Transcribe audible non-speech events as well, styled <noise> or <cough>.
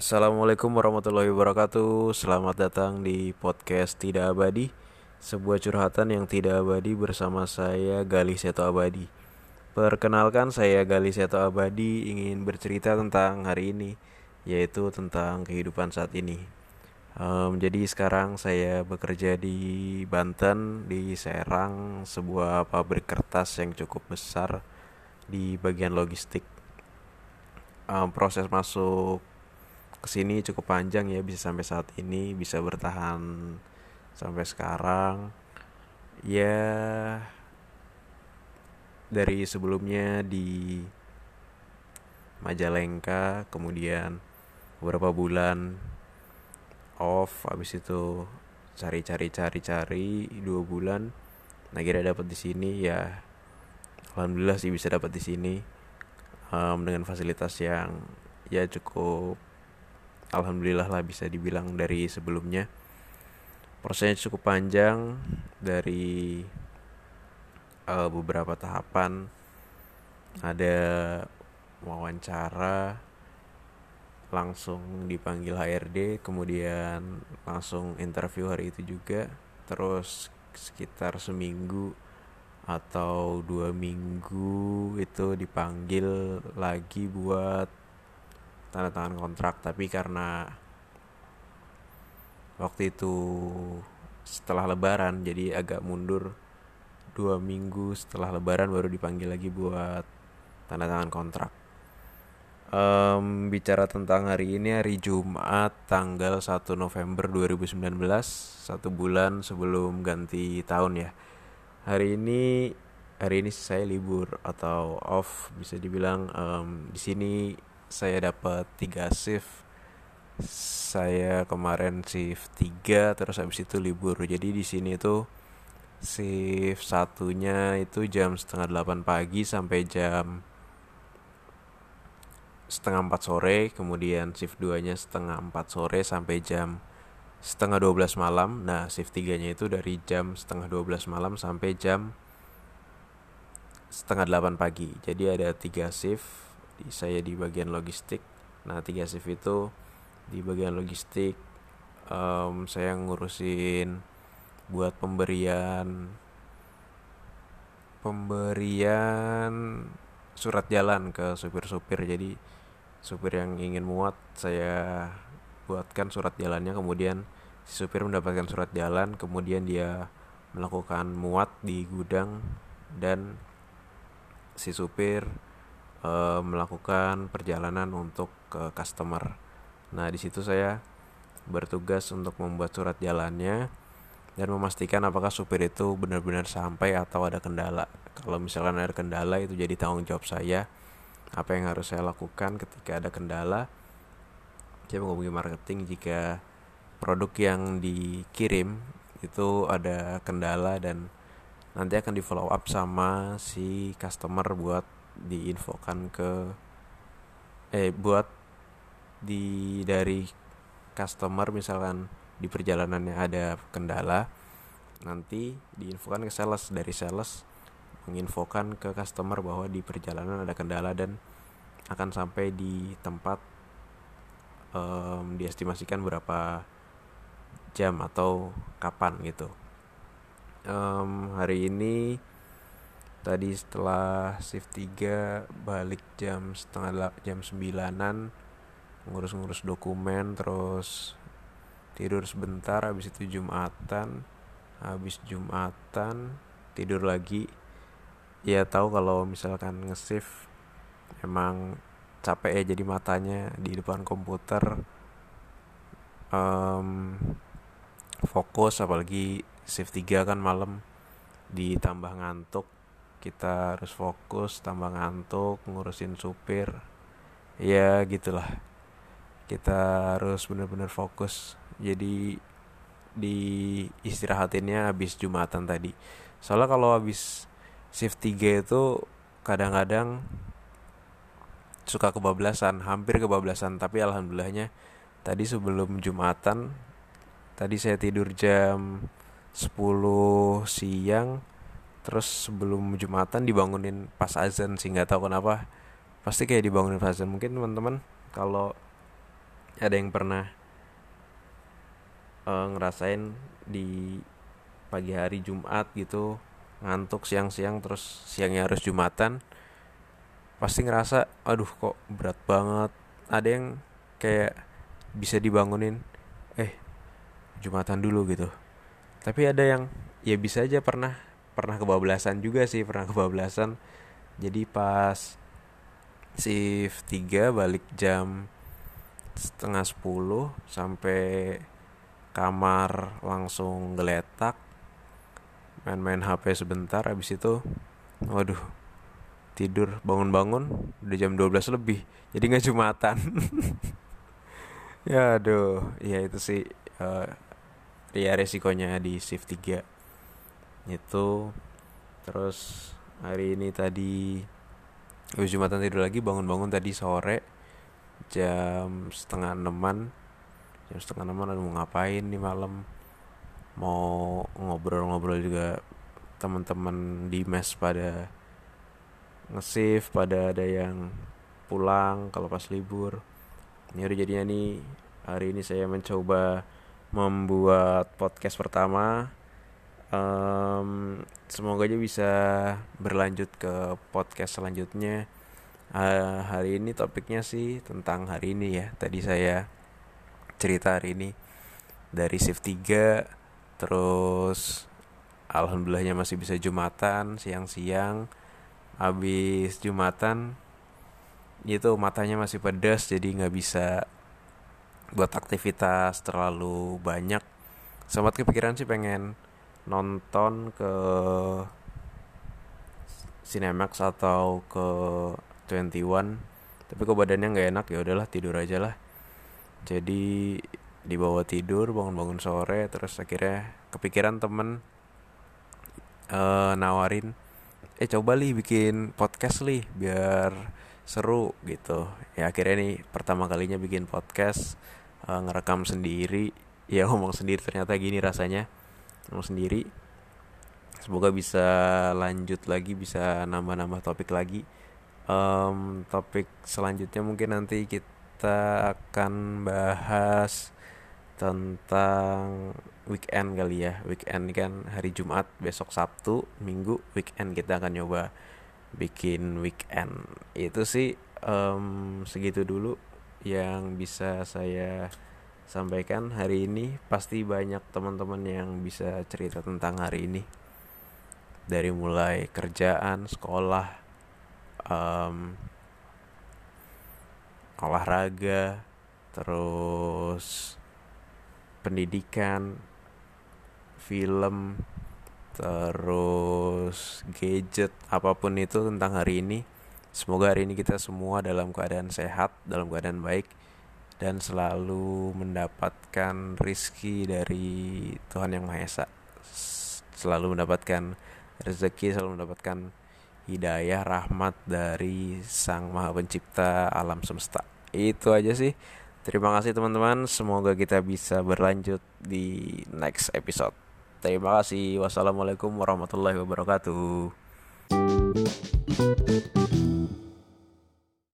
Assalamualaikum warahmatullahi wabarakatuh. Selamat datang di podcast Tidak Abadi Sebuah curhatan yang tidak abadi bersama saya Gali Seto Abadi. Perkenalkan saya Gali Seto Abadi ingin bercerita tentang hari ini Yaitu tentang kehidupan saat ini. Um, Jadi sekarang saya bekerja di Banten Di Serang Sebuah pabrik kertas yang cukup besar Di bagian logistik. Um, Proses masuk ke sini cukup panjang ya bisa sampai saat ini bisa bertahan sampai sekarang. Ya dari sebelumnya di Majalengka kemudian beberapa bulan off habis itu cari-cari cari-cari dua bulan nah kira dapat di sini ya alhamdulillah sih bisa dapat di sini um, dengan fasilitas yang ya cukup alhamdulillah lah bisa dibilang dari sebelumnya. Prosesnya cukup panjang dari uh, beberapa tahapan. Ada wawancara langsung dipanggil HRD kemudian langsung interview hari itu juga. Terus sekitar seminggu atau dua minggu itu dipanggil lagi buat tanda tangan kontrak tapi karena waktu itu setelah lebaran jadi agak mundur dua minggu setelah lebaran baru dipanggil lagi buat tanda tangan kontrak. Um, bicara tentang hari ini hari Jumat tanggal 1 November 2019 satu bulan sebelum ganti tahun ya. Hari ini hari ini saya libur atau off bisa dibilang um, di sini saya dapat tiga shift. Saya kemarin shift 3 terus habis itu libur. Jadi di sini tuh shift satunya itu jam setengah delapan pagi sampai jam setengah empat sore. Kemudian shift 2 nya setengah empat sore sampai jam setengah 12 malam. Nah shift 3 nya itu dari jam setengah 12 malam sampai jam setengah delapan pagi. Jadi ada tiga shift di, saya di bagian logistik. Nah tiga shift itu di bagian logistik um, saya ngurusin buat pemberian pemberian surat jalan ke supir-supir. Jadi supir yang ingin muat saya buatkan surat jalannya. Kemudian si supir mendapatkan surat jalan. Kemudian dia melakukan muat di gudang dan si supir uh, melakukan perjalanan untuk ke customer. Nah, di situ saya bertugas untuk membuat surat jalannya dan memastikan apakah supir itu benar-benar sampai atau ada kendala. Kalau misalkan ada kendala itu jadi tanggung jawab saya. Apa yang harus saya lakukan ketika ada kendala? Saya menghubungi marketing jika produk yang dikirim itu ada kendala dan nanti akan di follow up sama si customer buat diinfokan ke eh buat di dari customer misalkan di perjalanannya ada kendala nanti diinfokan ke sales. Dari sales menginfokan ke customer bahwa di perjalanan ada kendala dan akan sampai di tempat um, diestimasikan berapa jam atau kapan gitu. Um, hari ini tadi setelah shift 3 balik jam setengah jam sembilanan ngurus-ngurus dokumen terus tidur sebentar habis itu jumatan habis jumatan tidur lagi. Ya tahu kalau misalkan nge-shift emang capek ya jadi matanya di depan komputer. Um, fokus apalagi shift 3 kan malam ditambah ngantuk kita harus fokus tambah ngantuk ngurusin supir. Ya gitulah. Kita harus benar-benar fokus. Jadi di istirahatinnya habis jumatan tadi. Soalnya kalau habis shift 3 itu kadang-kadang suka kebablasan hampir kebablasan. Tapi alhamdulillahnya tadi sebelum jumatan tadi saya tidur jam 10 siang terus sebelum jumatan dibangunin pas azan sih nggak tahu kenapa. Pasti kayak dibangunin pas azan. Mungkin teman-teman kalau ada yang pernah uh, ngerasain di pagi hari Jumat gitu ngantuk siang-siang terus siangnya harus Jumatan pasti ngerasa aduh kok berat banget. Ada yang kayak bisa dibangunin eh Jumatan dulu gitu. Tapi ada yang ya bisa aja pernah pernah kebablasan juga sih pernah kebablasan. Jadi pas shift 3 balik jam setengah 10 sampai kamar langsung geletak main-main HP sebentar habis itu waduh tidur bangun-bangun udah jam 12 lebih jadi nggak jumatan. <laughs> Ya aduh ya itu sih uh, ya resikonya di shift 3 itu terus hari ini tadi habis jumatan tidur lagi bangun-bangun tadi sore jam setengah enaman jam setengah enaman mau ngapain nih malam? Mau ngobrol-ngobrol juga teman-teman di mes pada ngesif pada ada yang pulang kalau pas libur. Ini udah jadinya nih hari ini saya mencoba membuat podcast pertama um, semoga aja bisa berlanjut ke podcast selanjutnya. Uh, hari ini topiknya sih tentang hari ini ya. Tadi saya cerita hari ini dari shift 3 terus alhamdulillahnya masih bisa jumatan siang-siang. Habis jumatan itu matanya masih pedas jadi nggak bisa buat aktivitas terlalu banyak. Sempat kepikiran sih pengen nonton ke Cinemax atau ke 21 tapi kok badannya nggak enak ya udahlah tidur aja lah. Jadi dibawa tidur bangun-bangun sore terus akhirnya kepikiran temen uh, nawarin eh coba li bikin podcast li biar seru gitu. Ya akhirnya nih pertama kalinya bikin podcast uh, ngerekam sendiri. Ya ngomong sendiri ternyata gini rasanya sendiri. Semoga bisa lanjut lagi bisa nambah-nambah topik lagi. Um, topik selanjutnya mungkin nanti kita akan bahas tentang weekend kali ya. Weekend kan hari Jumat besok Sabtu Minggu weekend kita akan nyoba bikin weekend. Itu sih um, segitu dulu yang bisa saya sampaikan hari ini pasti banyak teman-teman yang bisa cerita tentang hari ini. Dari mulai kerjaan sekolah um, olahraga terus pendidikan film terus gadget apa pun itu tentang hari ini. Semoga hari ini kita semua dalam keadaan sehat dalam keadaan baik dan selalu mendapatkan rizki dari Tuhan Yang Maha Esa. Selalu mendapatkan rezeki selalu mendapatkan hidayah rahmat dari Sang Maha Pencipta alam semesta. Itu aja sih. Terima kasih teman-teman. Semoga kita bisa berlanjut di next episode. Terima kasih. Wassalamualaikum warahmatullahi wabarakatuh